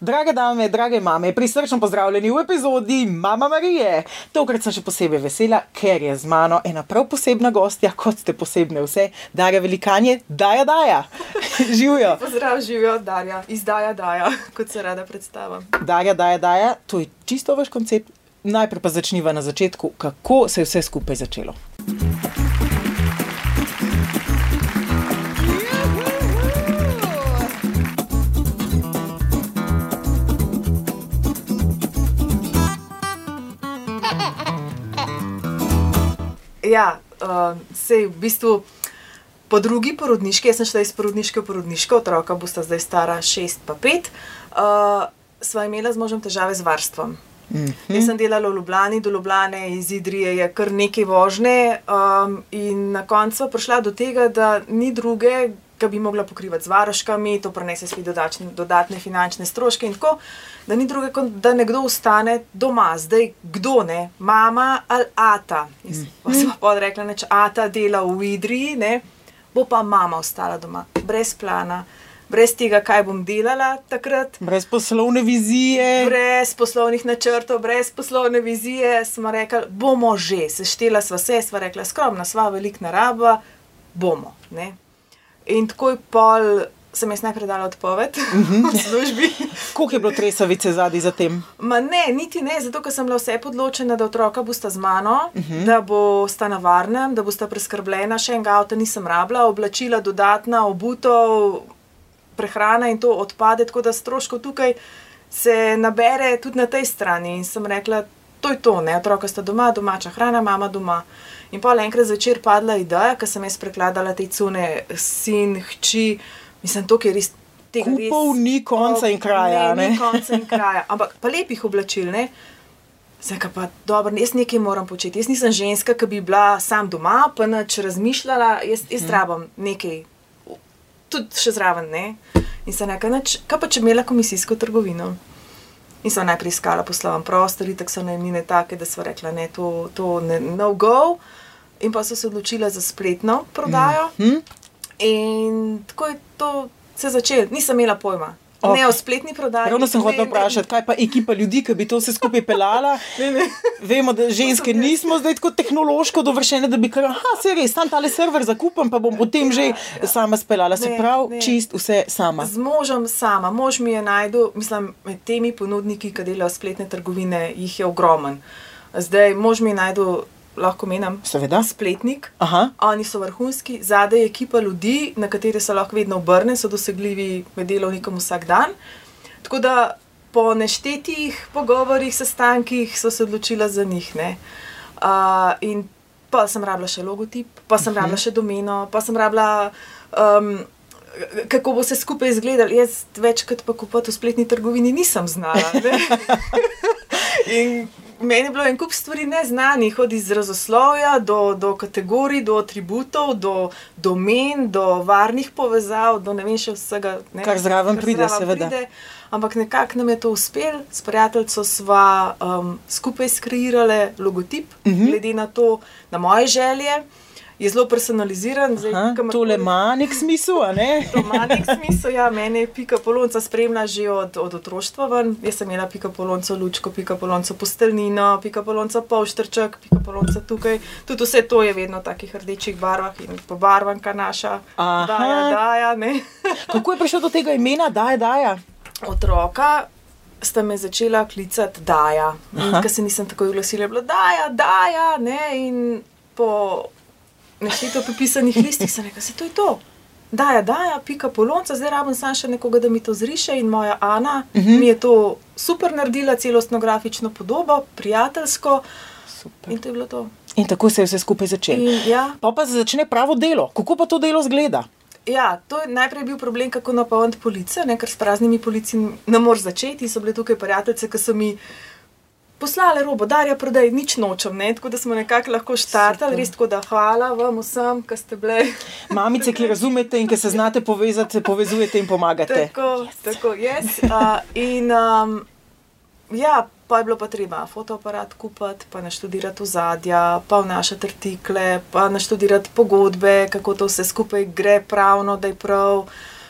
Drage dame, drage mame, prisrčno pozdravljeni v epizodi Mama Marije. Tokrat sem še posebej vesela, ker je z mano ena prav posebna gostja, kot ste posebne vse, Darja Velikanje, Daja Daja. Živijo. Pozdrav, živijo, Darja, izdaja Daja, kot se rada predstavim. Darja, Daja, Daja, to je čisto vaš koncept. Najprej pa začniva na začetku, kako se je vse skupaj začelo. Ja, uh, sej v bistvu po drugi porodniški, jaz sem šla iz porodniške v porodniško, otroka bosta zdaj stara šest pa pet, uh, sva imela z možem težave z varstvom. Mm -hmm. Jaz sem delala v Ljubljani, do Ljubljane iz Idrije je kar nekaj vožnje, um, in na koncu prišla do tega, da ni druge, ki bi mogla pokrivati z varoškami, to prenese svi dodatne, dodatne finančne stroške in tako, da ni druge, kot da nekdo ostane doma. Zdaj, kdo ne, mama ali ata. Jaz mm -hmm. sem pa rekla, da če ata dela v Idriji, ne, bo pa mama ostala doma, brez plana. Brez tega, kaj bom delala takrat. Brez poslovne vizije. Brez poslovnih načrtov, brez poslovne vizije smo rekli, bomo že, seštela sva vse, sva rekla, skromna, sva velik naraba, bomo. Ne? In tako je pol, sem jaz najprej dala odpoved v službi. Koliko je bilo tresavice zadnji za tem? Ma ne, niti ne, zato ker sem bila vse podločena, da otroka bosta z mano, uh -huh. da bosta na varnem, da bosta preskrbljena, še enega avta nisem rabila, oblačila dodatna, obutov, prehrana in to odpade, tako da stroškov tukaj se nabere tudi na tej strani. In sem rekla, to je to, ne, otroka sta doma, domača hrana, mama doma. In pa enkrat zvečer padla ideja, ker sem jaz prekladala te cune, sin, hči, mislim, to je res. Kupov ni konca in kraja. Ne, ni konca in kraja, ampak pa lepih oblačil. Ne? Zdaj pa dobro, jaz nekaj moram početi. Jaz nisem ženska, ki bi bila sam doma, pa neč razmišljala, jaz, jaz hmm. rabim nekaj, tudi še zraven. Ne? In sem rekla, kaj pa če imela komisijsko trgovino. In sem najprej iskala posloven prostor, tako so najmine take, da so rekla, ne, to, to ne, no go. In pa so se odločila za spletno prodajo. Mm -hmm. In tako je to se začelo, nisem imela pojma. Okay. Ne o spletni prodaji. Ravno sem hotel vprašati, kaj pa ekipa ljudi, ki bi to vse skupaj pelala. Vemo, da ženske nismo zdaj tako tehnološko dovršene, da bi kar, ah, se res, tam tale server zakupam, pa bom potem že ja, ja. sama speljala. Se pravi, čist vse sama. Z možem sama. Mož mi je najdel, mislim, med temi ponudniki, ki delajo spletne trgovine, jih je ogromen. Zdaj, mož mi je najdel lahko menim, seveda, spletnik. Aha. Oni so vrhunski, zadaj je ekipa ljudi, na katere se lahko vedno obrne, so dosegljivi med delovnikom vsak dan. Tako da po neštetih pogovorih, sestankih so se odločila za njih. Uh, in pa sem rabila še logotip, pa sem uh -huh. rabila še domeno, pa sem rabila. Um, Kako bo se skupaj izgledalo? Jaz večkrat pa kupovati v spletni trgovini nisem znala. in meni je bilo en kup stvari neznanih, od izrazoslovja do, do kategorij, do atributov, do domen, do varnih povezav, do ne vem še vsega. Ne, kar zraven kar pride, seveda. Pride. Ampak nekako nam je to uspelo, s prijateljico smo um, skupaj skreirali logotip, uh mhm. -huh. glede na to, na moje želje je zelo personaliziran. To le ima nek smisel. Ne? To ima nek smisel. Ja, mene je pika polonca spremlja že od, od otroštva. Ven. Jaz sem imela pika polonca lučko, pika polonca postelnino, pika polonca polštrček, pika polonca tukaj. Tudi vse to je vedno v takih rdečih barvah in pobarvanka naša. Daja, daja, Kako je prišlo do tega imena, da je daja? Otroka. Sta me začela klicati, da je. Ker se nisem tako oglasila, je, da je. In po nešteto popisanih listih, sem rekel, se to je to. Da, ja, da, ja, pika polonca, zdaj rabim samo še nekoga, da mi to zriše. In moja Ana uh mhm. -huh. mi je to super naredila, celostno grafično podobo, prijateljsko. Super. In to je bilo to. In tako se je vse skupaj začelo. Ja. Pa pa se začne pravo delo. Kako pa to delo zgleda? Ja, to je najprej bil problem, kako napolniti policijo, ker s praznimi policiji ne moreš začeti. So bile tukaj prijateljice, ki so mi poslali robo, da je prodaj, nič nočem, ne? tako da smo nekako lahko štartali, res tako da hvala vam vsem, ki ste bili. Mamice, ki razumete in ki se znate povezati, povezujete in pomagate. Tako, tako je. Yes. Uh, in um, ja. Pa je bilo pa treba fotoaparat kupiti, pa naštudirati ozadja, pa vnašati artikle, pa naštudirati pogodbe, kako to vse skupaj gre pravno, da je prav.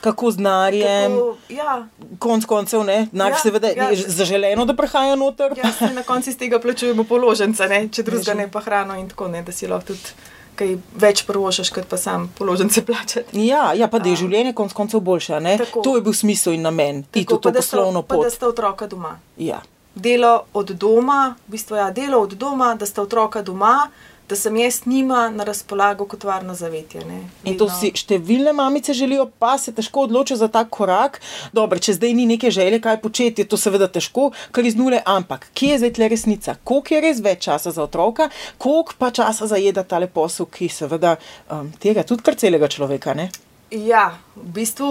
Kako z narjem. Tako, ja, Konc koncev, ne, nar Ja, seveda ja. je zaželeno, da prehaja noter. ja, na koncu iz tega plačujemo položnice, če drugega ne pa hrano in tako ne, da si lahko tudi kaj več prvošaš, kot pa sam položnice plačati. Ja, ja, pa da je življenje konc koncev boljše. To je bil smisel in namen, pa to sta- poslovno Pa da pot. sta otroka doma. Ja. Delo od doma, v bistvu ja, delo od doma, da sta otroka doma, da sem jaz njima na razpolago kot varno zavetje. Ne? In to Vedno. si številne mamice želijo, pa se težko odločijo za ta korak. Dobro, če zdaj ni neke želje, kaj početi, je to seveda težko, kar iz nule, ampak kje je zdaj tle resnica? Koliko je res več časa za otroka, koliko pa časa zajeda tale posel, ki seveda um, tega tudi kar celega človeka. Ne? Ja, v bistvu,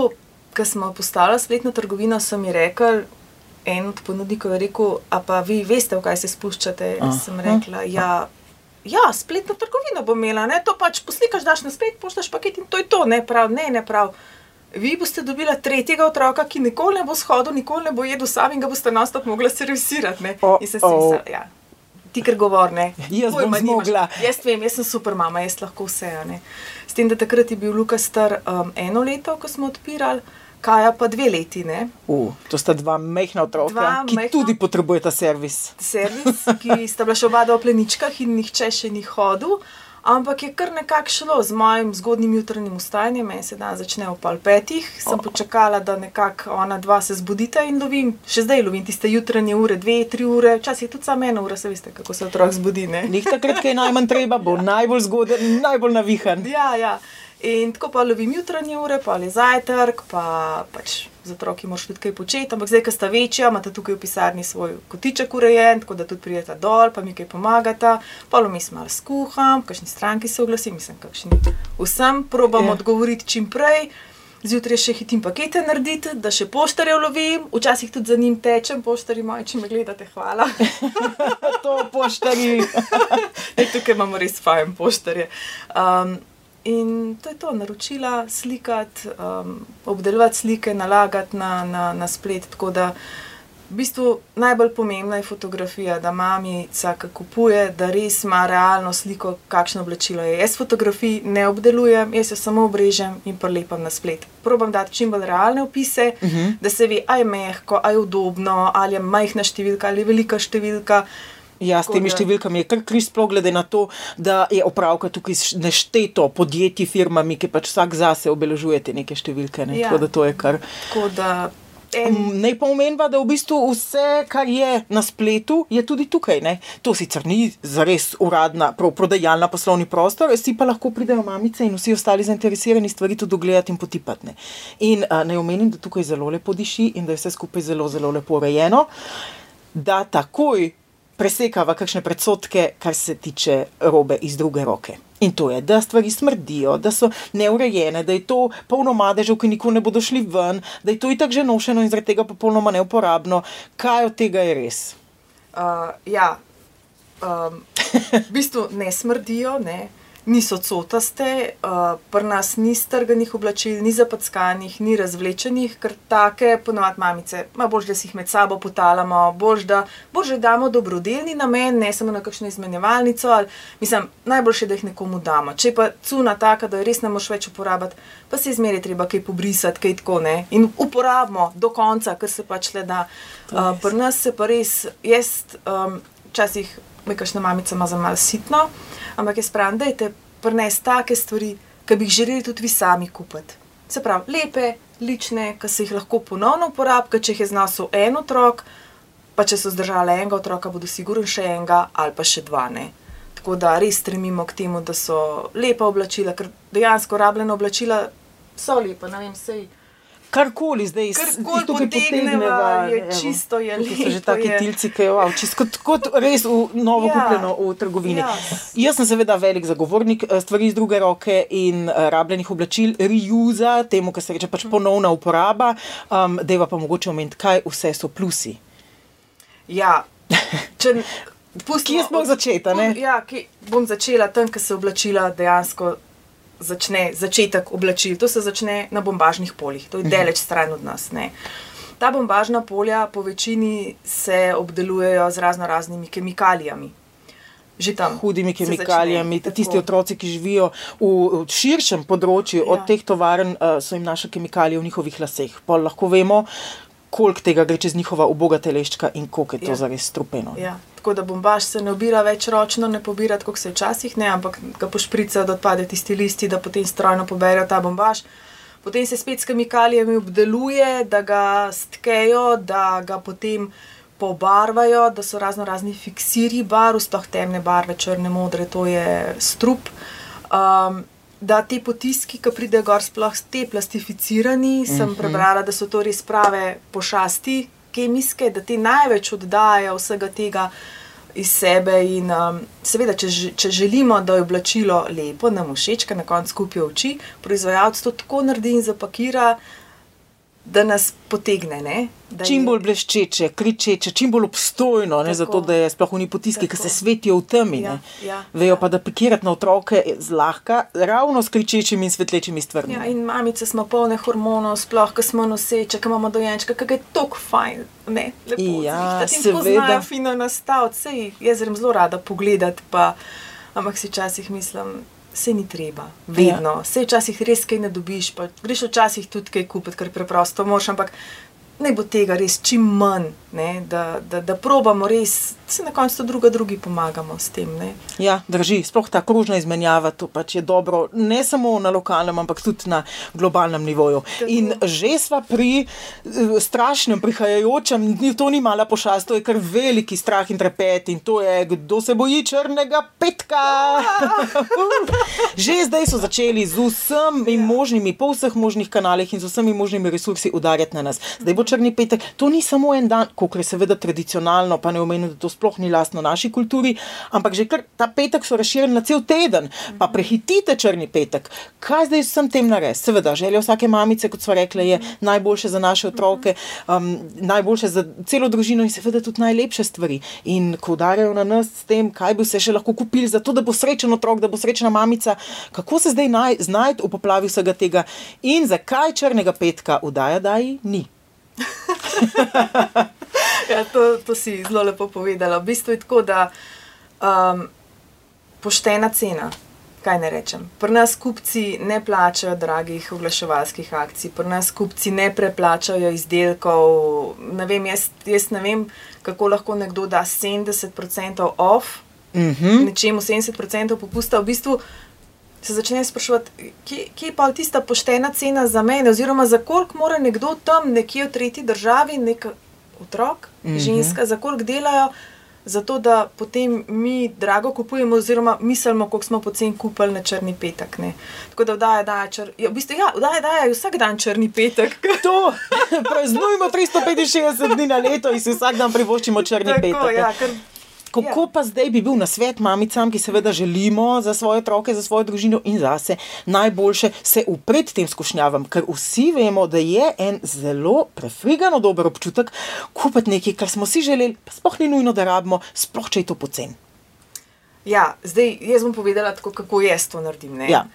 ko smo postavili spletno trgovino, so mi rekli, en od ponudnikov je rekel, a pa vi veste, v kaj se spuščate. Aha. Sem rekla, ja. Ja, spletno trgovino bom imela, ne? to pač poslikaš, daš na splet, pošljaš paket in to je to, ne prav, ne, ne prav. Vi boste dobila tretjega otroka, ki nikoli ne bo shodil, nikoli ne bo jedel sam in ga boste nastop mogla servisirati. ne. O, In sem si o. mislila, ja. Ti, ker govor, ne. Jaz bom Pojma nimaš. zmogla. Jaz vem, jaz sem super mama, jaz lahko vse. ne. S tem, da takrat je bil Luka star um, eno leto, ko smo odpirali, Kaja pa dve leti, ne. Uh, to sta dva mehna otroka, Dva ki majhna- tudi potrebujeta servis. Servis, ki sta bila še oba v pleničkah in nihče še ni hodil. Ampak je kar nekako šlo z mojim zgodnjim jutranjim vstajanjem, meni se dan začne ob pol petih, sem počakala, da nekako ona dva se zbudita in lovim, še zdaj lovim tiste jutranje ure, dve, tri ure, včasih tudi samo ena ura, se veste, kako se otrok zbudi. Njih takrat, ko je najmanj treba, bo najbolj zgoden, najbolj navihan. Ja, ja. In tako pa lovim jutranje ure, pa ali zajtrk, pa pač z otroki moraš tudi kaj početi. Ampak zdaj, ko sta večja, imate tukaj v pisarni svoj kotiček urejen, tako da tudi prijeta dol, pa mi kaj pomagata. Pa vmes malo skuham, kakšni stranki se oglasim, mislim, kakšni. Vsem probam Ja. yeah. odgovoriti čim prej. Zjutraj še hitim pakete narediti, da še poštarje lovim, včasih tudi za njim tečem, poštarji moji, če me gledate, hvala. To poštari. Ej, tukaj imamo res fajn poštarje. Um, in to je to, naročila, slikati, um, obdelovati slike, nalagati na, na, na splet. Tako da v bistvu najbolj pomembna je fotografija, da mamica, ki kupuje, da res ima realno sliko, kakšno oblačilo je. Jaz fotografij ne obdelujem, jaz jo samo obrežem in prelepam na splet. Probam dati čim bolj realne opise, uh Mhm. -huh. da se ve, ali je mehko, ali je udobno, ali je majhna številka, ali je velika številka. Ja, s temi da- številkami je kar križ, sploh glede na to, da je opravka tukaj s nešteto podjetij, firmami, ki pač vsak zase obeležuje te neke številke. Ne? Ja. Tako da to je kar. Tako da en, Naj pa omenjava, da v bistvu vse, kar je na spletu, je tudi tukaj. Ne? To sicer ni zares uradna, prav prodajalna poslovni prostor, vsi pa lahko pridejo mamice in vsi ostali zainteresirani stvari tudi ogledati in potipati. In a, naj omenim, da tukaj zelo lepo diši in da je vse skupaj zelo, zelo lepo urejeno, da takoj presekava kakšne predsotke, kar se tiče robe iz druge roke. In to je, da stvari smrdijo, da so neurejene, da je to polno madežev, ki nikoli ne bodo šli ven, da je to itak že nošeno in zaradi tega popolnoma neuporabno. Kaj od tega je res? uh, ja, um, v bistvu ne smrdijo, ne. Niso cotaste, uh, pri nas ni strganih oblačil, ni zapackanih, ni razvlečenih, ker take ponovadi mamice, ma bož, da si jih med sabo potalamo, bož, da bož, da damo dobrodelni namen, ne samo na kakšno izmenjevalnico. Ali, mislim, najboljše, da jih nekomu damo. Če pa cuna taka, da jo res ne moš več uporabiti, pa se izmeri treba kaj pobrisati, kaj tako ne. In uporabimo do konca, kar se pač le da. Uh, pri nas se pa res, jaz um, včasih, me kakšna mamica ima za malo sitno, ampak jaz pravim, da je prines take stvari, ki bi jih želeli tudi vi sami kupiti. Se pravi, lepe, lične, ki se jih lahko ponovno uporablja, če jih je znašel en otrok, pa če so zdržali enega otroka, bodo sigurno še enega ali pa še dva. Ne. Tako da res stremimo k temu, da so lepa oblačila, ker dejansko rabljena oblačila so lepa, ne vem, sej. Karkoli zdaj iz tukaj potegneva, je evo. čisto, je Tukaj so že lepo, taki je. tilci, ki je wow, čisto kot, kot res v novo Ja. kupljeno v trgovini. Ja. Jaz sem seveda velik zagovornik eh, stvari iz druge roke in eh, rabljenih oblačil, reuza, temu, kar se reče pač ponovna uporaba. Um, Deva pa mogoče omeniti, kaj vse so plusi. Ja, če pustimo, Kje smo začeti? Ja, ki, bom začela tam, kjer se oblačila dejansko začne, začetek oblačil. To se začne na bombažnih poljih, to je daleč stran od nas. Ne. Ta bombažna polja po večini se obdelujejo z razno raznimi kemikalijami. že tam. hudimi se začne. kemikalijami. Tako. Tisti otroci, ki živijo v, v širšem področju Ja. od teh tovarn, uh, so jim naše kemikalije v njihovih laseh. Pa lahko vemo, koliko tega gre čez njihova uboga teleščka in koliko je to Ja. zares strupeno. Ja, tako da bombaž se ne obira več ročno, ne pobira, kot se včasih ne, ampak ga pošprica, da odpade tisti listi, da potem strojno poberijo ta bombaž. Potem se spet s kemikalijami obdeluje, da ga stkejo, da ga potem pobarvajo, da so razno razni fiksiri barv, sploh temne barve, črne, modre, to je strup. Um, da ti potiski, ki pridejo gor, sploh te plastificirani, mm -hmm. sem prebrala, da so to res prave pošasti, kemijske, da ti največ oddajajo vsega tega iz sebe. In, um, seveda, če, če želimo, da je oblačilo lepo, nam všeč, ker na koncu kupijo oči, proizvajalec to tako naredi in zapakira, da nas potegne. Ne? Da Čim je- bolj bleščeče, kričeče, čim bolj obstojno, ne, Tako. zato da je sploh oni potiski, ki se svetijo v temi. Ja, ne. ja, Vejo ja. pa, da pikirati na otroke je zlahka, ravno s kričečimi in svetlečimi stvarmi. Ja, in mamice smo polne hormonov, sploh ko smo noseče, ko imamo dojenčka, ki je tako fajn. Ne, lepo Ja, seveda. fino nastaviti. Sej, jaz grem zelo rada pogledati, pa, ampak si včasih mislim, se ni treba, vedno. Ja. Se včasih res kaj ne dobiš, pa greš včasih tudi kaj kupiti, ker preprosto moš, ampak naj bo tega res čim manj, ne, da, da, da probamo res, se na koncu tudi druga drugi pomagamo s tem. Ne. Ja, drži, sploh ta krožna izmenjava, to pač je dobro, ne samo na lokalnem, ampak tudi na globalnem nivoju. Tako. In že sva pri eh, strašnem, prihajajočem, to ni mala pošast, to je kar veliki strah in trepet in to je, kdo se boji črnega petka. že zdaj so začeli z vsemi možnimi, po vseh možnih kanalih in z vsemi možnimi resursi udarjati na nas. Zdaj bo črni petek, to ni samo en dan, kot je seveda tradicionalno, pa ne omenim, da to sploh ni lastno naši kulturi, ampak že kar ta petek so razširjeni na cel teden, pa prehitite črni petek. Kaj zdaj vsem tem narediti? Seveda, želja vsake mamice, kot smo rekli, je najboljše za naše otroke, um, najboljše za celo družino in seveda tudi najlepše stvari. In ko udarjajo na nas s tem, kaj bi se še lahko kupili, zato da bo srečen otrok, da bo srečna mamica, kako se zdaj naj, znajti v poplavi vsega tega in zakaj črnega petka vdaja, da ji ni. Ja, to, to si zelo lepo povedala. V bistvu je tako, da um, poštena cena. Kaj ne rečem? Pri nas kupci ne plačajo dragih oglaševalskih akcij, pri nas kupci ne preplačajo izdelkov. Ne vem, jaz, jaz ne vem, kako lahko nekdo da 70% off, Mhm. nečemu 70% popusta. V bistvu se začne sprašovati, kje, kje je pa tista poštena cena za mene, oziroma za koliko mora nekdo tam nekje v tretji državi, nek otrok, mm. -hmm. ženska, za koliko delajo. Zato, da potem mi drago kupujemo, oziroma mislimo, koliko smo poceni kupili na črni petek. Ne. Tako da vdaja, daja, čr... ja, v bistvu, ja, vdaja, daja vsak dan črni petek. To praznujemo 365 dni na leto in si vsak dan privoščimo črni Tako, petek. ja, ker, Kako Ja. pa zdaj bi bil na svet mamicam, ki seveda želimo za svoje otroke, za svojo družino in zase najboljše se upreti tem skušnjavam, ker vsi vemo, da je en zelo prefrigano dober občutek kupiti nekaj, kar smo si želeli, pa sploh ni nujno, da rabimo, sploh če je to pocen. ja, zdaj jaz bom povedala, tako, kako jaz to naredim. ne. Ja.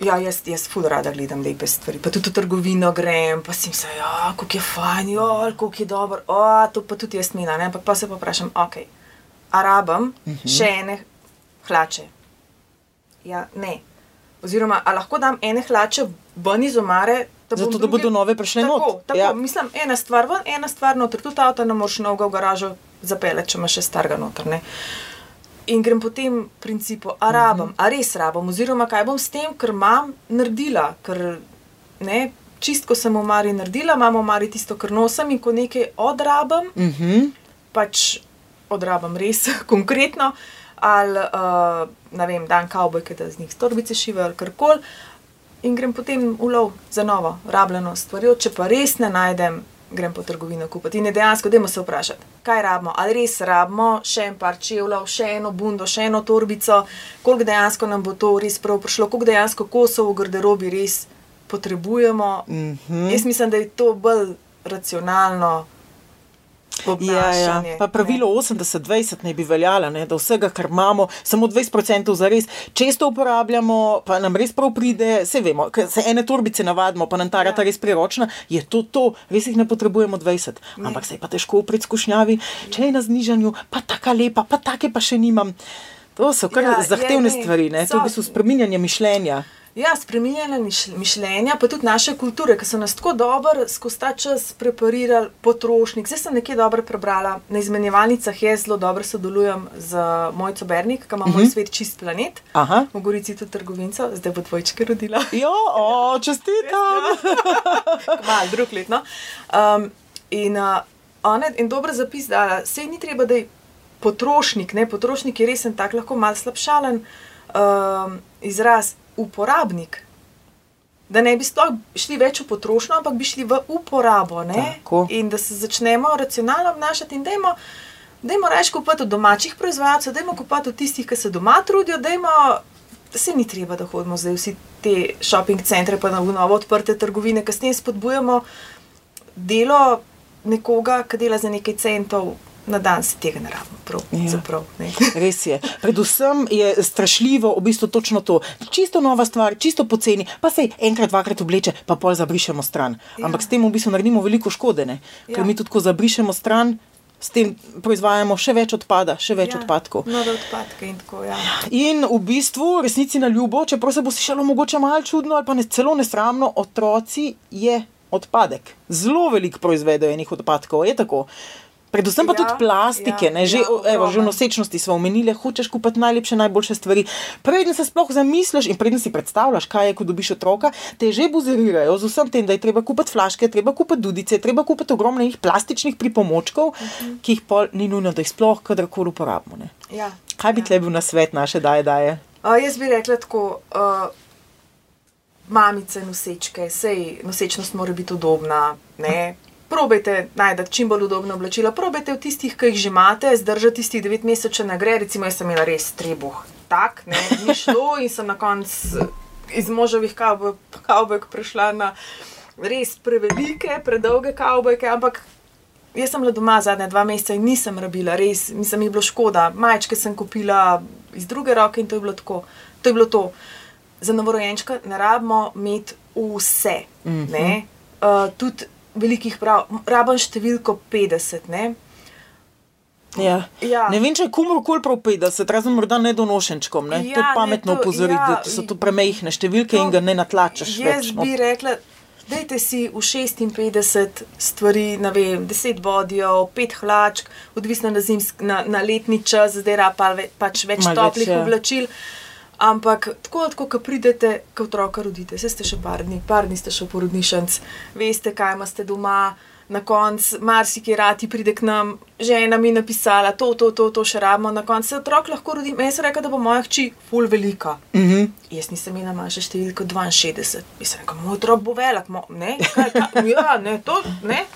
Ja, jaz, jaz ful rada gledam lepe stvari. Pa tudi v trgovino grem, pa si mislim, ja, kako je fajn, ja, kako je dobro, o, to pa tudi jaz mina, ne? ampak pa se pa vprašam, ok, arabam uh Mhm. -huh. še ene hlače. Ja, ne. Oziroma, a lahko dam ene hlače ven iz omare, da, Zato, da bodo nove prišle tako, not. Tako, Ja. Mislim, ena stvar ven, ena stvar noter, tudi avto ne moreš novega v garažo zapeljati, če imaš še starega noter. Ne? In grem po tem principu, a rabim, a res rabim, oziroma kaj bom s tem, ker imam naredila, ker ne, čistko sem v Mari naredila, imam v Mari tisto, kar nosim in ko nekaj odrabim, Uh -huh. pač odrabim res konkretno, ali uh, ne vem, dan kavbojke, da z njih torbice šivajo ali karkoli. In grem potem v lov za novo, rabljeno stvarjo, če pa res ne najdem, grem po trgovino kupiti. In je dejansko, dajmo se vprašati, kaj rabimo. Ali res rabimo še en par čevljev, še eno bundo, še eno torbico, koliko dejansko nam bo to res prav prišlo, koliko dejansko kosov v garderobi res potrebujemo. Mm -hmm. Jaz mislim, da je to bolj racionalno. Ja, ja. obnašanje, Pa pravilo 80-20 naj bi veljalo, ne? da vsega, kar imamo, samo 20% za res često uporabljamo, pa nam res prav pride, vse vemo, ker se ene torbice navadimo, pa nam ta rata Ja. res priročna, je to to, res jih ne potrebujemo 20. Ampak se je pa težko pred skušnjavi, če je na znižanju, pa taka lepa, pa take pa še nimam. To so kar Ja, je, zahtevne ne, stvari, ne? to je v so- bistvu spreminjanje mišljenja. Ja, spreminjanje miš- mišljenja, pa tudi naše kulture, ki so nas tako dobro skozi ta čas preparirali, potrošnik. Zdaj sem nekje dobro prebrala, na izmenjevalnicah jaz zelo dobro sodelujem z Mojco Bernik, ki ima uh -huh. moj svet čist planet. Aha. V Gorici tudi trgovinca, zdaj bo dvojčke rodila. Jo, o, čestitam. Mal, drug let. No? Um, in uh, ona je en dober zapis dala, sej ni treba, da je potrošnik, ne? potrošnik je res en tak lahko mal slabšalen um, izraz, uporabnik. Da ne bi sploh šli več v potrošnjo, ampak bi šli v uporabo. In da se začnemo racionalno obnašati in dajmo. Dajmo reči kupiti od domačih proizvajalcev, dajmo kupiti od tistih, ki se doma trudijo, dajmo, da se ni treba, da hodimo zdaj vsi te shopping centre, pa na novo odprte trgovine, ker s tem spodbujamo delo nekoga, ki dela za nekaj centov na dan, se tega ne rabimo, prav, Ja. ja. zaprav. Ne. Res je. Predvsem je strašljivo, v bistvu točno to. Čisto nova stvar, čisto poceni, pa se enkrat, dvakrat obleče, pa pol zabrišemo stran. Ja. Ampak s tem v bistvu naredimo veliko škode, ne? ker Ja. mi tudi ko zabrišemo stran, s tem proizvajamo še več odpada, še več ja. odpadkov. Nove odpadke in tako. Ja. In v bistvu, resnici na ljubo, čeprav se bo slišalo mogoče malo čudno ali pa ne, celo nesramno, otroci je odpadek. Zelo veliko proizvedejo enih odpadkov, je tako. Predvsem pa Ja, tudi plastike, ja, ne, že, ja, evo, že v nosečnosti smo omenili, hočeš kupiti najlepše, najboljše stvari. Preden se sploh zamisliš in preden si predstavljaš, kaj je, ko dobiš otroka, te že buzerirajo z vsem tem, da je treba kupiti flaške, treba kupiti dudice, treba kupiti ogromno enih plastičnih pripomočkov, uh Mhm. -huh. ki jih pol ni nujno, da jih sploh kadarkoli uporabimo. Ne. Ja. Kaj bi ja. tle bil na svet naše daje daje? Uh, jaz bi rekla tako, uh, mamice, nosečke, sej nosečnost mora biti udobna. Ne? Probajte najti čim bolj udobna oblačila, probajte v tistih, ki jih že imate, zdržati tistih 9 mesecev, če ne gre. Recimo, jaz sem imela res trebuh, tak, ne, ni šlo in sem na koncu iz možovih kavbojk prišla na res prevelike, predolge kavbojke, ampak Jaz sem bila doma zadnja dva meseca in nisem rabila, res, mislim, mi je bilo škoda. Majčke sem kupila iz druge roke in to je bilo tako. To je bilo to. Za novorojenčka ne rabimo imeti vse. Mm -hmm. uh, tudi velikih prav, rabim številko 50. Ne? Ja. Ja. Ne vem, če je komorkoli prav 50, razen morda nedonošenčkom. Ne? Ja, to je Ja, ne, pametno opozoriti, ja, da so to premehne številke to- in ga ne natlačaš Jaz več. no. bi rekla, dajte si v 56 stvari, ne vem, 10 bodijo, 5 hlačk, odvisno na, zimsk, na, na letni čas, zdaj pa ve, pač več več, toplih ja. oblačil. Ampak tako, tako ko pridete, ko otroka rodite, se ste še par dni, par dni ste še v porodnišnici, veste, kaj imate doma. Na koncu, marsikaj radi pride k nam, žena mi je napisala, to, to, to, to še rabimo. Na koncu se otrok lahko rodi. Jaz sem rekla, da bo moja hči ful velika. Uh -huh. Jaz nisem imela manjše številko 62, mislim, da moj otrok bo velik, mo, ne, kaj, kaj, ja, ne, to, ne.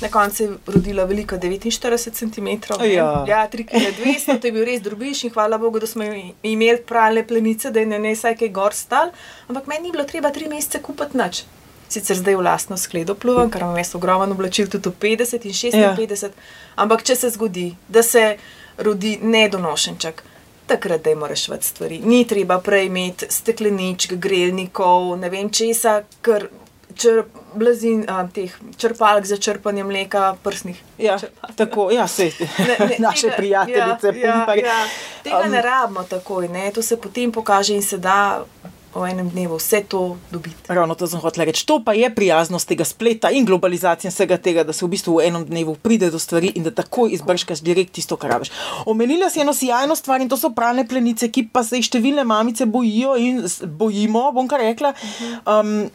Na koncu je rodila velika 49 cm, Ja. ja 3 kg 200, to je bil res drobiš in hvala Bogu, da smo imeli pralne plenice, da je ne, ne vsaj kaj gor stal, ampak meni ni bilo treba 3 mesece kupiti nič. Sicer zdaj v lastno skledo pluvam, ker imam jaz ogromno oblačil, tudi v 50 in 56, ja. ampak če se zgodi, da se rodi nedonošenček, takrat dajmo reševati stvari. Ni treba prej imeti stekleničk, grelnikov, ne vem česa, ker čr, blazin, a, teh črpalk za črpanje mleka, prsnih. Ja, črpalk. tako, ja, se, Ne, ne, naše tega- prijateljice, ja, ja, pumparje. ja. Tega Um, ne rabimo takoj, ne? to se potem pokaže in se da v enem dnevu vse to dobiti. Ravno to sem hotel reči. To pa je prijaznost tega spleta in globalizacije in vsega tega, da se v bistvu v enem dnevu pride do stvari in da takoj izbrškaš direkt tisto, kar rabiš. Omenila si eno sjajno stvar in to so pralne plenice, ki pa se jih številne mamice bojijo in bojimo, bom kar rekla. Um,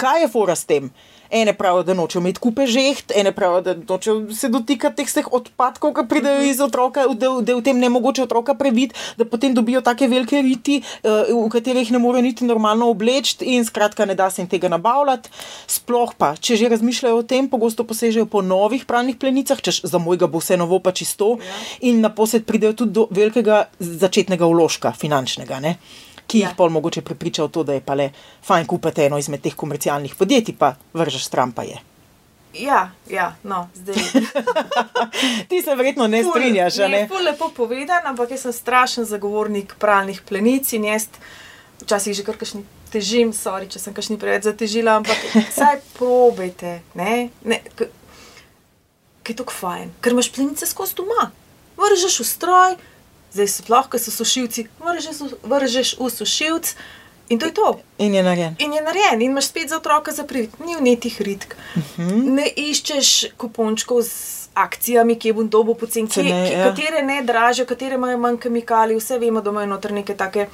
kaj je fora s tem? Ene pravijo, da nočejo imeti kupe žeht, ene pravijo, da nočejo se dotikati teh vseh odpadkov, ki pridejo iz otroka, da, da je v tem ne mogoče otroka previti, da potem dobijo take velike riti, eh, v katerih ne morejo niti normalno obleči in skratka ne da se jim tega nabavljati. Sploh pa, če že razmišljajo o tem, pogosto posežejo po novih pralnih plenicah, češ za mojega bo vse novo pa čisto Ja. in naposled pridejo tudi do velikega začetnega vložka, finančnega. Ne? Ki jih Ja. pol mogoče prepriča v to, da je pa le fajn kupiti eno izmed teh komercialnih podjetij, pa vržeš stran pa je. Ja, ja, no, zdaj. Ti se verjetno ne Ful- strinjaš, a ne? Ful lepo povedan, ampak jaz sem strašen zagovornik pralnih plenic in jaz včasih že kar kakšni težim, sorry, če sem kakšni preveč zatežila, ampak saj probejte, ne, ne, Kaj je tako fajn, ker imaš plenice skozi doma. Vržeš v stroj, zdaj sploh, ker so sušilci, vržeš, vržeš v sušilc in to je to. In je narejen. In je narejen, in imaš spet za otroka za privit, ni vnetih ritk. Uh Mhm. -huh. Ne iščeš kupončkov z akcijami, ki bom dobil pocen, ki, Cene, ki, ja. katere ne dražijo, katere imajo manj kemikalij, vse vemo, da imajo noter neke take.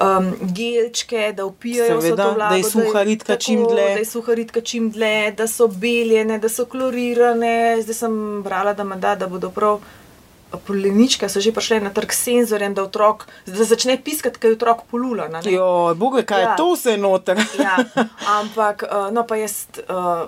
Um, gelčke, da upijajo Seveda, to vlago, da je suha ritka čim dlje. Da je suha ritka čim dlje, da so beljene, da so klorirane. Zdaj sem brala, da, da, da bodo prav poleničke, so že prišle na trg s senzorjem, da, otrok, da začne piskati, kaj je otrok polula. Jo, boga, kaj ja. Je to vse noter? Ja, ampak, uh, no, pa jaz, uh,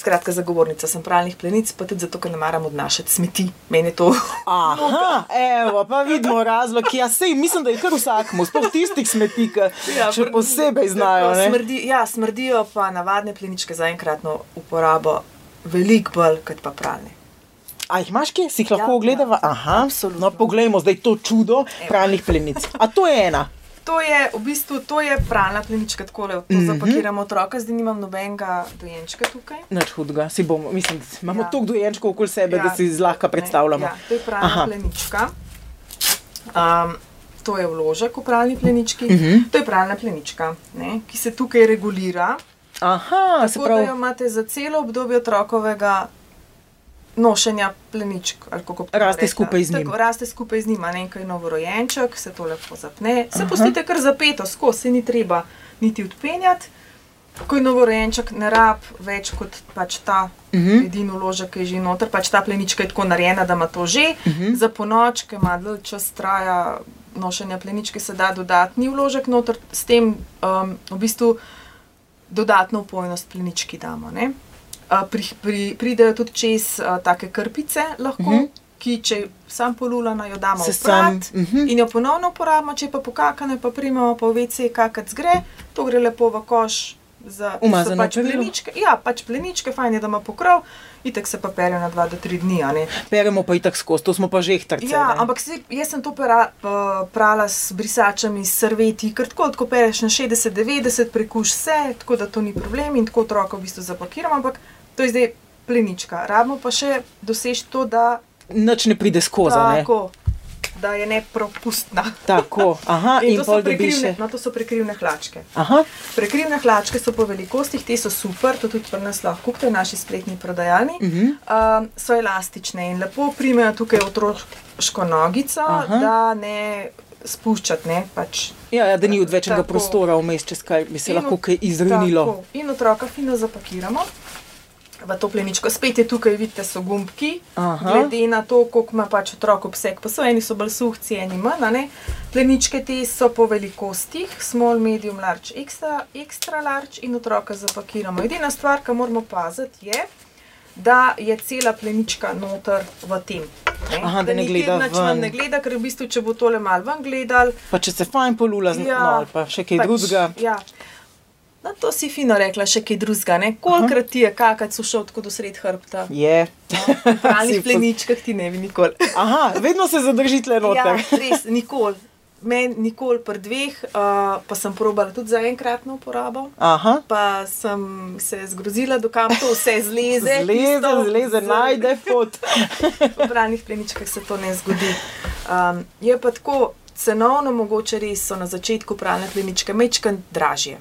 skratka, zagovornica sem pralnih plenic, pa tudi zato, ker ne maram odnašati smeti. Meni je to. Aha, evo, pa vidimo razlog. Ja, sej, mislim, da je kar vsakmu, sploh tistih smeti, ki ja, še posebej znajo. tako? Smrdi, ja, smrdijo pa navadne pleničke za enkratno uporabo veliko bolj kot pa pralne. A jih imaš kje, si jih lahko Ja, ogledava? ja, Aha, absolutno. no, poglejmo zdaj to čudo pralnih plenic. A to je ena. To je v bistvu to je pralna plenička, tako da Mhm. to zapakiramo otroka, zdaj nimam nobenega dojenčka tukaj. Nič hudega, si bomo, mislim, imamo ja. Toliko dojenčkov okoli sebe, ja. da si zlahka predstavljamo. Ne, ja, to je pralna Aha. plenička. Um, to je vložek v pralni plenički. Uh Mhm. -huh. To je pralna plenička, ne, ki se tukaj regulira. Aha, Tako da jo imate za celo obdobje otrokovega nošenja pleničk. Raste skupaj z njim. Tako, raste skupaj z njim, ne kaj novorojenček, se to lepo zapne. Se pustite kar zapeto, skozi, se ni treba niti odpenjati. Ko je novorojenček, ne rab več kot pač ta uh Mhm. -huh. edini vložek, ki je že noter. Pač ta plenička je tako narejena, da ima to že. Uh Mhm. -huh. Za ponoč, ki ima dlje čas traja nošenja pleničke, se da dodatni vložek noter, s tem um, v bistvu dodatno upojnost plenički damo. Ne? Uh, pri, pri, pridejo tudi čez uh, take krpice, lahko, uh Mhm. -huh. ki če sam polulana, jo damo Se v prat mhm. in jo ponovno uporabimo, če pa pokakane, pa primemo pa v WC, kakac gre, to gre lepo v koš. Za Umazano pač perilo? pleničke, ja, pač pleničke, fajn je, da ima pokrov, itek se pa pere na 2 do 3 dni. peremo pa itak skozi, to smo pa že htarce. Ja, ne. ampak se, jaz sem to pera, uh, prala s brisačami, s serveti, ker tako, tako pereš na 60-90, prekuš vse, tako da to ni problem in tako otroka v bistvu zapakiramo, ampak to je zdaj plenička. Rabimo pa še doseči to, da, Nič ne pride skozi. ne. tako, da je nepropustna. Tako, aha, in, In to so, prekrivne, še. no, to so prekrivne hlačke. Aha, Prekrivne hlačke so po velikostih, te so super, to tudi pri nas lahko kupite naši spletni prodajalni. Uh. -huh. um, so elastične in lepo primejo tukaj otroško nogico, Aha. da ne spuščati. Ne, pač. ja, ja, da ni odvečnega prostora vmes, čez kaj bi se In lahko kaj izrinilo. Tako. In otroka fino zapakiramo. V to pleničko, spet je tukaj, vidite, so gumbki, Aha. glede na to, koliko ima pač otrok obseg. Pa so eni so bolj suhci, eni manj. ne. Pleničke te so po velikostih, small, medium, large, extra, extra large in otroka zapakiramo. Edina stvar, ki moramo paziti, je, da je cela plenička noter v tem. Ne? Aha, da ne nikjer gleda nič ven ne gleda, ker v bistvu, če bo tole mal ven gledal, Pa če se fajn polula, ja, no, ali pa še kaj pač, drugega. Ja. No, to si fino rekla, še kaj drugega. Kolikrat ti je kakac ušel tako do sred hrbta? Je. V pravnih Si pos- pleničkah ti ne bi nikoli. Aha, vedno se zadrži tle Ja, noter. res, nikoli. Meni nikoli pri dveh, uh, pa sem probala tudi za enkratno uporabo. Aha. Pa sem se zgrozila, dokam to vse zleze. Zleze, tisto zleze, z- najde pot. V pravnih pleničkah se to ne zgodi. Um, je pa tako cenovno, mogoče res so na začetku pralne pleničke mečkan dražje.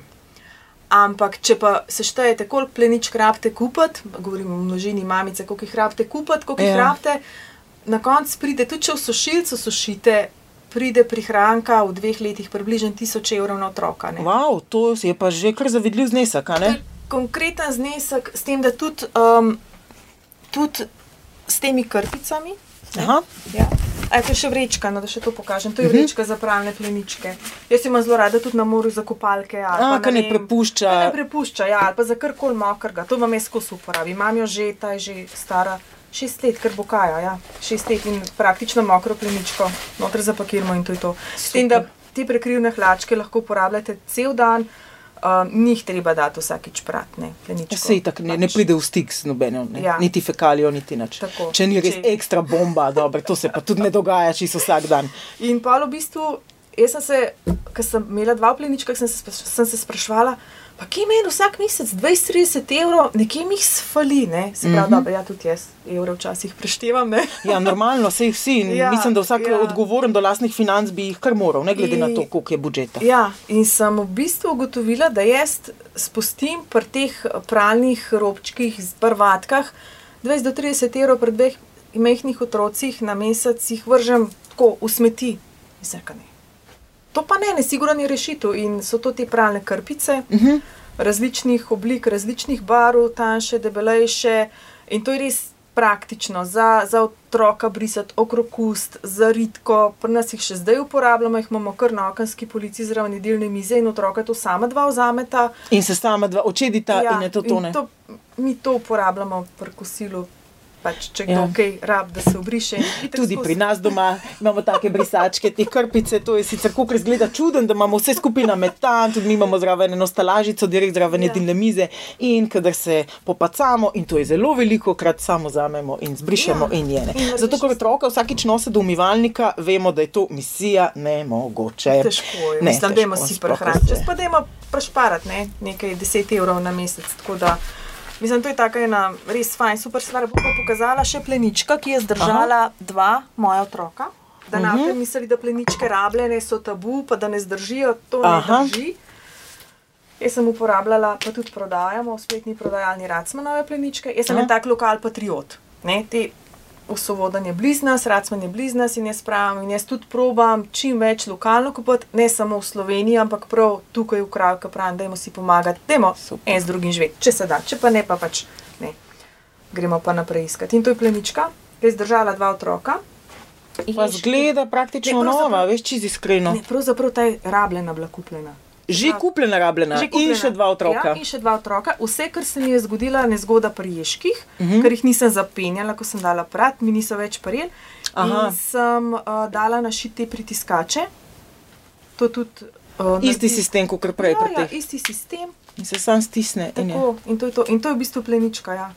Ampak, če pa seštejete, koliko pleničk rabite kupiti, govorim o množini mamice, koliko jih rabite kupiti, koliko jih Ja. rabite, na koncu pride, tudi če v sušilcu sušite, pride prihranka v dveh letih približno 1000 evrov na otroka. ne. Wow, to je pa že kar zavidljiv znesek, Konkreten znesek, s tem, da tudi, um, tudi s temi krpicami. ne. Aha. Ja. Aj, to je še vrečka, no, da še to pokažem. To je Mhm. vrečka za pralne pleničke. Jaz imam zelo rada tudi na morju za kopalke. ali A, pa ne vem, prepušča. Ne prepušča, ja, ali pa za karkoli mokrga. To vam jaz skozi uporabim. Imam jo že, ta je že stara šest let, ker bo kaja. Ja. Šest let in praktično mokro pleničko, noter zapakiramo in to je to. S tem, da te prekrivne hlačke lahko uporabljate cel dan. Uh, ni jih treba dati vsakič pratne. Ja, Sej tako ne, ne pride v stik z nobenim, ne. Ja. niti fekalijo, niti nič. Tako. Če ni res Če- ekstra bomba, dobro, to se pa tudi ne dogaja čisto vsak dan. In pa v bistvu jaz sem se, ko sem imela dva plenička, sem se, sem se sprašvala, pa kje meni vsak mesec 20-30 evrov, nekje mi jih sfali, ne? se pravi, mm -hmm. da ja tudi jaz evre včasih preštevam. Ne? Ja, normalno, vse vsi. Ja, Mislim, da vsak ja. odgovoren do lastnih financ bi jih kar moral, ne glede in, na to, koliko je budžeta. Ja, in sem v bistvu ugotovila, da jaz spustim pri teh pralnih robčkih, prvatkah, 20 do 30 evrov pri dveh mehkih otrocih na mesec, jih vržem tako v smeti. Mislim, To pa ne, ne, sigurno ni rešitev. In so to te pralne krpice, uh mhm. -huh. različnih oblik, različnih barv, tanjše, debelejše. In to je res praktično za, za otroka brisati okrog ust, za ritko. Pri nas jih še zdaj uporabljamo, jih imamo kar na okenski policiji zraven delne mize in otroka to sama dva vzameta. In se sama dva očedita ja, in je to tone. To, mi to uporabljamo pri kosilu pač, če kdo ja. kaj rab, da se obriše. Tudi skozi. pri nas doma imamo take brisačke, te krpice. To je sicer kako izgleda čuden, da imamo vse skupaj na metan, tudi mi imamo zraven eno stalažico, direkt zraven ja. jedilne mize. In kadar se popacamo, in to je zelo veliko krat, samo zamemo in zbrišemo ja. in jene. In Zato, ker otroka vsakič nosi do umivalnika, vemo, da je to misija nemogoče. Težko je. Ne, Mislim, da imamo si prehraniti. Če pa da imamo prešparati ne? nekaj deset evrov na mesec. Mislim, to je tako ena res fajn, super stvar. Bom pa pokazala še plenička, ki je zdržala Aha. dva moja otroka. Da uh -huh. najprej mislili, da pleničke rabljene so tabu, pa da ne zdržijo, to ne Aha. drži. Jaz sem uporabljala, pa tudi prodajamo v spletni prodajalni Racmanove pleničke. Jaz sem en tak lokal patriot. Ne, te Osovodan je blizu nas, Racman je blizu nas in jaz pravim, in jaz tudi probam čim več lokalno kupiti, ne samo v Sloveniji, ampak prav tukaj v kraju, ki pravim, da jim si pomagati, da jim en z drugim živeti, če se da, če pa ne, pa pač ne. Gremo pa naprej iskati. In to je plenička, ki je zdržala dva otroka. Zgleda praktično nova, veš, čizi iskreno. Ne, pravzaprav ta je rabljena, bila kupljena. Že kupljena, rabljena, že kupljena. in še dva otroka. Ja, in še dva otroka. Vse, kar se mi je zgodilo, je zgodba pri ježkih, uh mhm. -huh. ker jih nisem zapenjala, ko sem dala prat, mi niso več prijeli. In sem uh, dala našiti pritiskače. To je tudi. Uh, isti naredi... sistem, kot prej. Ja, ja, isti sistem. In se sam stisne. Tako, in, to to. in to je v bistvu plenička. Ja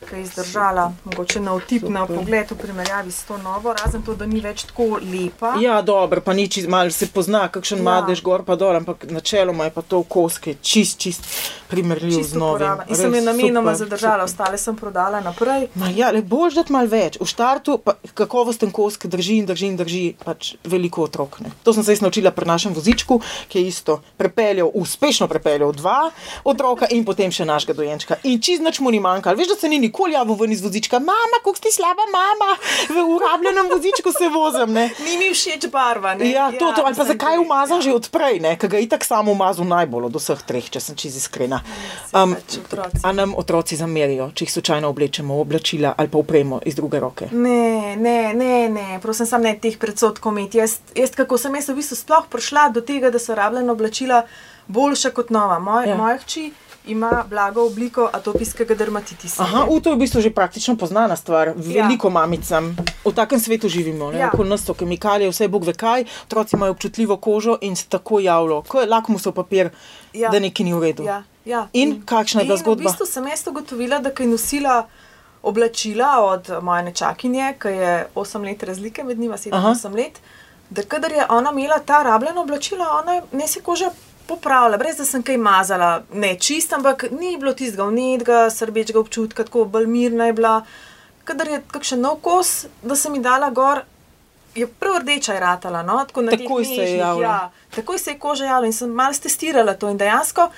ki je izdržala, mogoče na otip, na pogled, v primerjavi s to novo, razen to, da ni več tako lepa. Ja, dobro, pa nič, malo se pozna, kakšen ja. madež gor pa dol, ampak načeloma je pa to koske, čist, čist primerljiv z novim. In sem je namenoma zadržala, super. ostale sem prodala naprej. Ma ja, le boš dati malo več. V štartu pa kakovosten kosk drži in drži in drži pač veliko otrok. Ne. To sem se jaz naučila pri našem vozičku, ki je isto prepeljal, uspešno prepeljal dva otroka in potem še našega dojenčka. In čist nič mu ni manjkalo. Veš, da se ni nikoli javil ven iz vozička, mama, kako si slaba, mama, v urabljenem vozičku se vozim. Ne. Ni mi všeč barva. Ne? Ja, to, to, ali pa zakaj umazam že odprej, ker ga itak samo umazam najbolj od vseh treh, če sem čez iskrena. Um, a nam otroci zamerijo, če jih slučajno oblečemo oblačila ali pa upremo iz druge roke? Ne, ne, ne, ne. prosim, sam ne teh predsotkov imeti. Jaz, jaz, kako sem jaz v bistvu sploh prišla do tega, da so rabljena oblačila boljša kot nova. Moj, ja. Moja hči ima blago obliko atopijskega dermatitisa. Aha, v to je v bistvu že praktično poznana stvar. Veliko ja. mamicam v takem svetu živimo, ja. okoli nas so kemikalije, vse bog ve kaj, otroci imajo občutljivo kožo in se tako javljajo, ko je lakmusov papir, ja. da nekaj ni v redu. Ja. Ja. In, in kakšna je ta zgodba? V bistvu sem jaz ugotovila, da je nosila oblačila od moje nečakinje, ki je 8 let razlike med njima, 7-8 let. Da, kadar je ona imela ta rabljena oblačila, ona ne si koža popravila, brez da sem kaj mazala, ne čist, ampak ni bilo tistega vnetega, srbečega občutka, tako bolj mirna je bila. Kadar je kakšen nov kos, da sem ji dala gor, je prav rdeča je ratala. No? Tako takoj se je javila. Ja, takoj se je koža javila in sem malo testirala to in dejansko.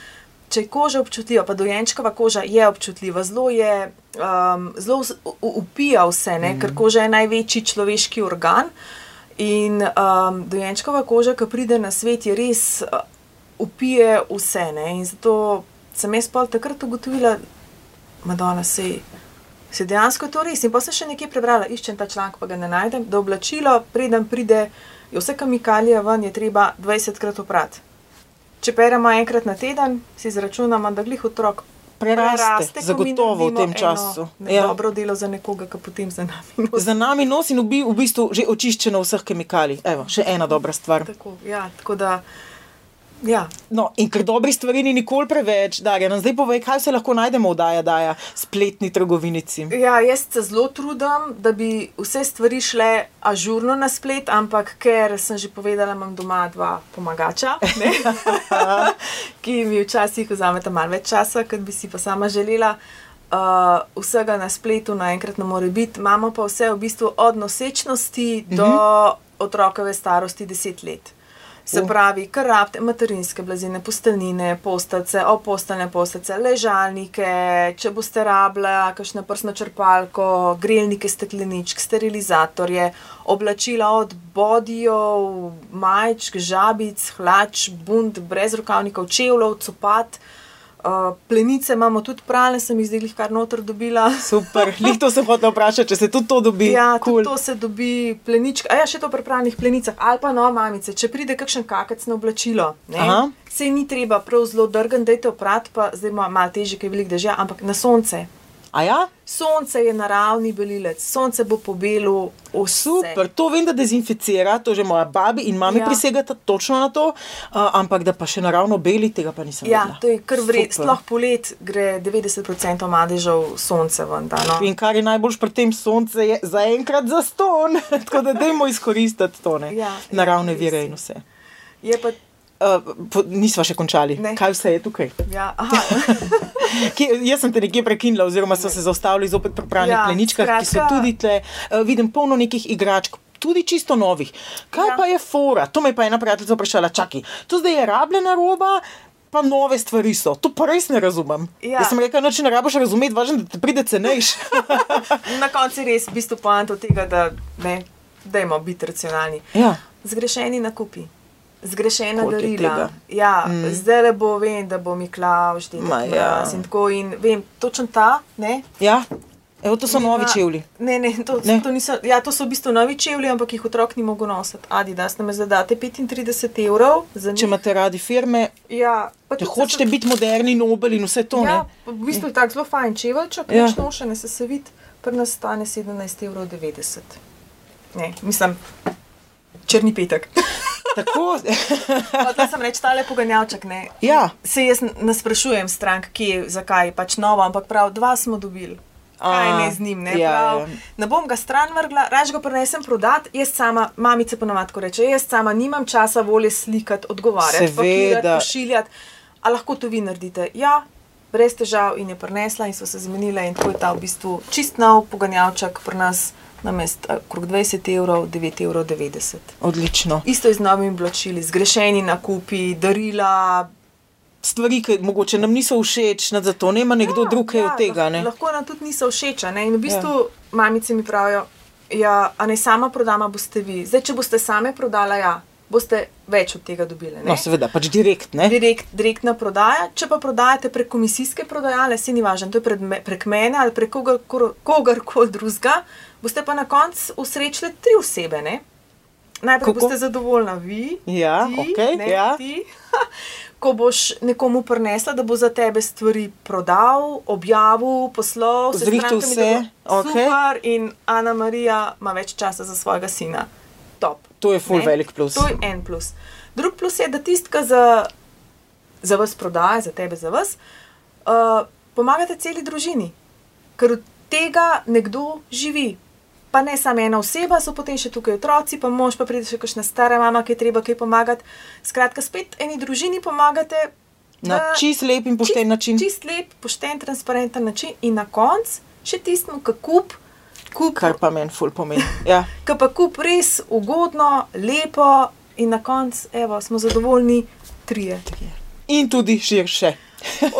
Če je koža občutljiva, pa dojenčkova koža je občutljiva, zelo je, um, zelo upija vse, mm. ker koža je največji človeški organ. In um, dojenčkova koža, ki pride na svet, je res upije vse. Ne? In zato sem jaz pa takrat ugotovila, da se je dejansko to res. In pa sem še nekaj prebrala, iščem ta članek, pa ga ne najdem. Da oblačilo, preden pride, je vse kemikalije ven, je treba 20 krat oprati. Če peremo enkrat na teden, si izračunamo, da glih otrok. Preraste, preraste zagotovo v tem času. Je ja. dobro delo za nekoga, ki potem za nami nosi. Za nami nosi in v bistvu že očiščeno vseh kemikalij. Evo, še ena dobra stvar. Tako, ja, tako da, Ja. No, in ker dobrih stvari ni nikoli preveč, da je nam zdaj povej, kaj se lahko najdemo v Daja, Daja, spletni trgovinici. Ja, jaz se zelo trudim, da bi vse stvari šle ažurno na splet, ampak ker sem že povedala, imam doma dva pomagača, ne, ki mi včasih vzameta malo več časa, kot bi si pa sama želela. Uh, vsega na spletu naenkrat ne more biti, imamo pa vse v bistvu od nosečnosti do uh -huh. otrokove starosti 10 let. Se pravi, kar rabite, materinske blazine, posteljnine, postavce, oposteljne postavce, ležalnike, če boste rabili, kakšno prsno črpalko, grelnike, stekleničk, sterilizatorje, oblačila od bodijev, majčk, žabic, hlač, bunt, brez rokavnikov, čevljev, copat. Uh, plenice imamo tudi pralne, sem jih zdaj kar noter dobila. Super, jih to se hoče vprašati, če se tudi to dobi. Ja, cool. tudi to se dobi, plenička. A ja, še to pri pralnih plenicah, ali pa no, mamice, če pride kakšen kakec na oblačilo, se ni treba prav zelo drgati, da je to oprat, pa zdaj ima malo težje, ker je veliko dežja, ampak na sonce. Ja? Sonce je naravni belilec, sonce bo pobelil vse. Super, to vem, da dezinficira, to že moja babi in mami ja. prisegata točno na to, uh, ampak da pa še naravno beli, tega pa nisem Ja, vedela. to je kar vredno. Sploh polet gre 90% madežev sonce ven. Da, no. In kar je najbolj pri tem soncu, je zaenkrat za ston, tako da dajmo izkoristiti to, ne? Ja, naravne ja, vire res in vse. Je pa, Uh, nisva še končali. Ne. Kaj vse je tukaj? ja. Kje, jaz sem te nekje prekinila, oziroma so se zaustavili zopet pri pravnih Ja, pleničkah, ki so skratka- tudi tle. Uh, vidim polno nekih igračk. Tudi čisto novih. Kaj Ja. pa je fora? To me je pa ena prijateljica vprašala, čakaj, to zdaj je rabljena roba, pa nove stvari so. To pa res ne razumem. Ja. Jaz sem rekla, noč ne rabiš razumeti, važno, da ti pride cenejš. Na koncu je res v bistvu poanta tega, da ne, dajmo biti racionalni. ja. Zgrešeni nakupi. Zgrešena darila. Ja, mm. Zdaj le bo vem, da bo Miklaš, da Ma bo ja. in tako. In vem, točno ta, ne? ja. Evo, to so Ima- novi čevlji. Ne, ne, to, Ne? To, niso, ja, to so v bistvu novi čevlji, ampak jih otrok ni mogel nositi. Adidas nam zadate 35 evrov. Če imate radi firme, Ja, če hočete so- biti moderni, nobel in vse to, Ja, ne? v bistvu je tako zelo fajn čevelček, Ja. ja. nošene se se vidi, pri nas stane 17,90 evrov. Ne, mislim, črni petek. Tako, Hotel sem reči, tale poganjavček. Ne. Ja. Se jaz ne sprašujem strank, kje, zakaj, pač novo, ampak prav dva smo dobili. Kaj ne z njim, ne, ja, prav, ja. ne bom ga stran vrgla, raž ga prenesem prodat, jaz sama, mamice ponovadi reče, jaz sama nimam časa volje slikati, odgovarjati, pakirati, pošiljati, a lahko to vi naredite. Ja, brez težav in je prenesla in so se zmenile in tako je ta v bistvu čist nov poganjavček pri nas. Namest okrog 20 evrov, 9,90 evrov. odlično. Isto je z novimi oblačili, zgrešeni nakupi, darila. Stvari, ki mogoče nam niso všeč, nad zato nema nekdo ja, drug kaj od tega. Ne? Lahko nam tudi niso všeč. In v bistvu ja. mamice mi pravijo, ja, a ne sama prodama boste vi. Zdaj, če boste same prodala, ja, boste več od tega dobili. ne. No, seveda, pač direkt. Ne? Direkt, direktna prodaja. Če pa prodajate prek komisijske prodajale, se ni važno, to je pred prek mene ali prek kogarkoli kogar drugega, boste pa na koncu usrečili tri osebe. Ne? Najprej Kako? Boste zadovoljna vi, Ja, ti, okej, ne, ja. ti. Ko boš nekomu prinesla, da bo za tebe stvari prodal, objavil, poslal, Zrihtal strankami, vse, okej. Super, in Ana Marija ima več časa za svojega sina. Top. To je ful Ne? velik plus. To je en plus. Drug plus je, da tistka za, za vas prodaja, za tebe, za vas, uh, pomagate celi družini, ker od tega nekdo živi. Pa ne samo ena oseba, so potem še tukaj otroci, pa mož, pa pride še kakšna stara mama, ki je treba kaj pomagati. Skratka, spet eni družini pomagate. Na da- čist lep in pošten čist, način. Čist lep, pošten, transparenten način in na koncu še tistemu, ki kup, kup Kar pa meni ful pomeni. Ja. ki pa kup res ugodno, lepo in na koncu evo, smo zadovoljni, trije. In tudi širše.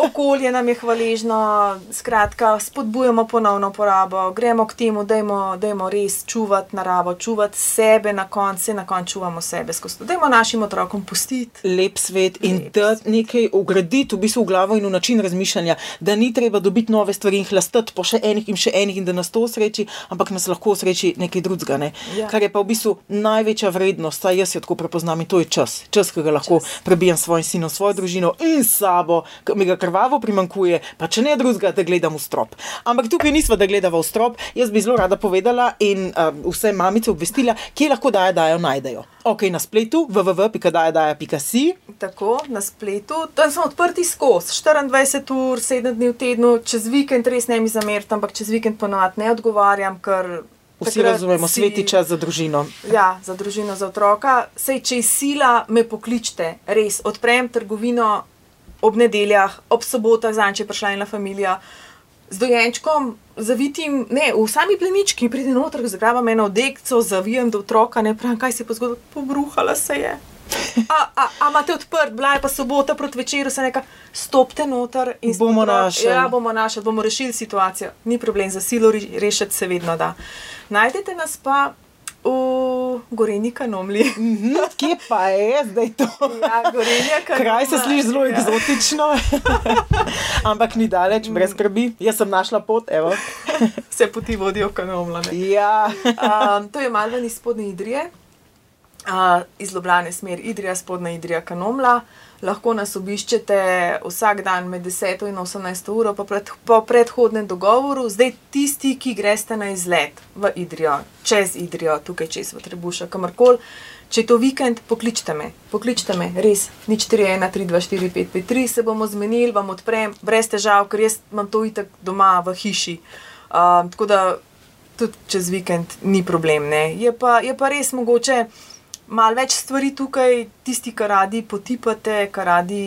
Okolje nam je hvaležno, skratka, spodbujamo ponovno porabo, gremo k temu, dajmo, dajmo res čuvati naravo, čuvati sebe na koncu, na koncu čuvamo sebe skozi to. Dajmo našim otrokom pustiti. Lep svet in Lep da nekaj ugraditi v bistvu v glavo in v način razmišljanja, da ni treba dobiti nove stvari in hlastati po še enih in še enih in da nas to osreči, ampak nas lahko osreči nekaj drugega. Ne? Ja. Kar je pa v bistvu največja vrednost, saj jaz jo tako prepoznam in to je čas. Čas, ki ga lahko čas. prebijem s svojim sinom, svojo družino in sabo, mi ga krvavo primankuje, pa če ne drugega, da gledam v strop. Ampak tukaj nismo, da gledamo v strop. Jaz bi zelo rada povedala in uh, vse mamice obvestila, kje lahko dajo, dajo, najdejo. Ok, na spletu www.dajo.si. Tako na spletu, tam smo odprti skozi 24 ur, 7 dni v tednu, čez vikend res ne mi zamerite, ampak čez vikend ponovadi ne odgovarjam, ker. Vsi razumemo, si- sveti čas za družino. Ja, za družino, za otroka. Sej, če je sila, me pokličite, res. Odprem trgovino ob nedeljah, ob sobotah, zanj, če je prišla ena familija. Z dojenčkom, zavitim, ne, v sami plenički, pride noter, zagrabam eno odekco, zavijem do otroka, ne pravim, kaj se je pa zgodilo, pobruhala se je. A, a, a imate odprt, bila je pa sobota proti večeru, se neka, stopite noter in Bomo našli. Ja, bomo našli, bomo rešili situacijo. Ni problem, za silo re- rešiti se vedno da. Najdete nas pa v Goreni kanomli. Mhm, Kje pa je zdaj to? Ja, Gorenja kanomla. Kraj se sliši zelo ja. eksotično, ampak ni daleč, brez skrbi. Jaz sem našla pot, evo. Vse poti vodijo v kanomla. ne. Ja, Um, to je malo ven iz spodnje Idrije, uh, iz Ljubljane smer Idrija, spodnja Idrija, Kanomla. Lahko nas obiščete vsak dan med 10 in 18 uro po, pred, po predhodnem dogovoru. Zdaj tisti, ki greste na izlet v Idrijo, čez Idrijo, tukaj čez v Trebuša, kamorkoli. Če je to vikend, pokličite me, pokličite me, res, nič 3, 1, 3, 2, 4, 5, 5, 3, se bomo zmenili, vam odprem, brez težav, ker jaz imam to itak doma v hiši. Um, tako da tudi čez vikend ni problem. Ne. Je pa, je pa res mogoče malo več stvari tukaj, tisti, ki radi potipate, ki radi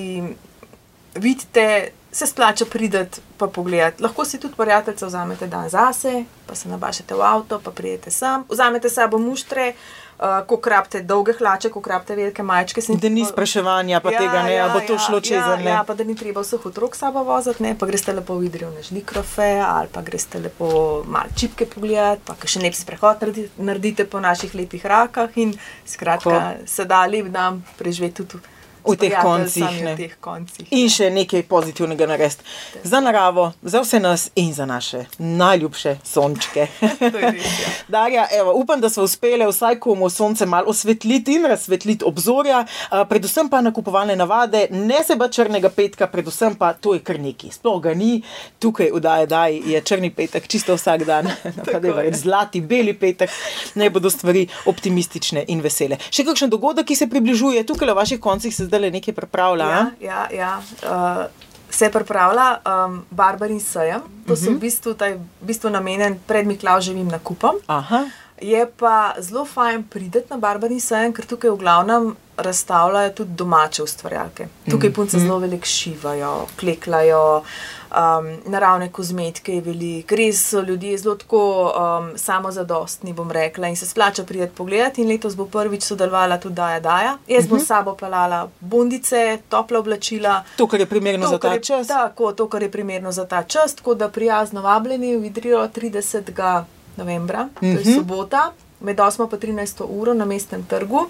vidite, se splača prideti pa pogledati. Lahko si tudi prijateljice vzamete dan zase, pa se nabašete v avto, pa pridete sem. Vzamete sabo muštre, uh, ko krapte dolge hlače, ko krapte velike majčke. da ni spraševanja, pa tega ne, ali bo to šlo čez ja, ne. ja, pa da ni treba vseh otrok sabo voziti, ne, pa greste lepo v Idrijo na žlikrofe, ali pa greste lepo malo čipke pogledati, pa še lep sprehod naredi- naredite po naših lepih rakah in skratka, se da lep dan preživeti tudi V teh koncih, ne. V teh koncih. In še nekaj pozitivnega narediti za naravo, za vse nas in za naše najljubše sončke. Res, ja. Darja, evo, upam, da smo uspeli vsaj komu sonce malo osvetliti in razsvetliti obzorja, a, predvsem pa nakupovalne navade, ne se ba črnega petka, predvsem pa to je kar neki. Sploh ga ni, tukaj v Daje Daj je črni petek, čisto vsak dan, pa da je je. zlati, beli petek, naj bodo stvari optimistične in vesele. Še kakšen dogodek, ki se približuje, tukaj na vaših koncih se zdaj nekaj pripravlja. a? Ja, ja, ja. Uh, se pripravlja um, Barbarin sejem, to so v bistvu, v bistvu namenjen pred Miklauževim nakupom. Aha. Je pa zelo fajn priti na Barbarin sejem, ker tukaj v glavnem razstavljajo tudi domače ustvarjalke. Tukaj punce zelo veliko šivajo, kleklajo, um, naravne kozmetike je veliko, res so ljudje zelo tako um, samozadostni, bom rekla, in se splača priti pogledati. In letos bo prvič sodelovala tudi Daja Daja. Jaz bom s sabo pelala bundice, topla oblačila. To, kar je primerno za kar ta je- čas. Tako, to, kar je primerno za ta čas, tako da prijazno vabljeni v Idrijo 30. novembra, to je Mhm. sobota, med 8 in 13 uro na mestnem trgu.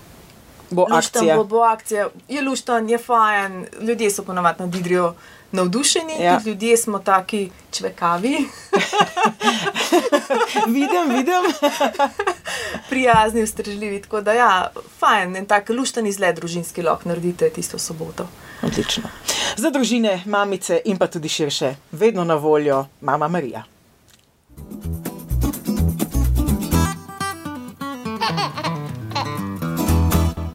Bo Luštan akcija. Bo, bo akcija, je luštan, je fajn, ljudje so ponovadi nad Idrijo navdušeni, Ja. tudi ljudje smo taki čvekavi, vidim, vidim. prijazni, ustrežljivi. Tako da, ja, fajn, en tak luštan izlet, družinski lok, naredite tisto soboto. Odlično. Za družine, mamice in pa tudi širše, vedno na voljo mama Marija.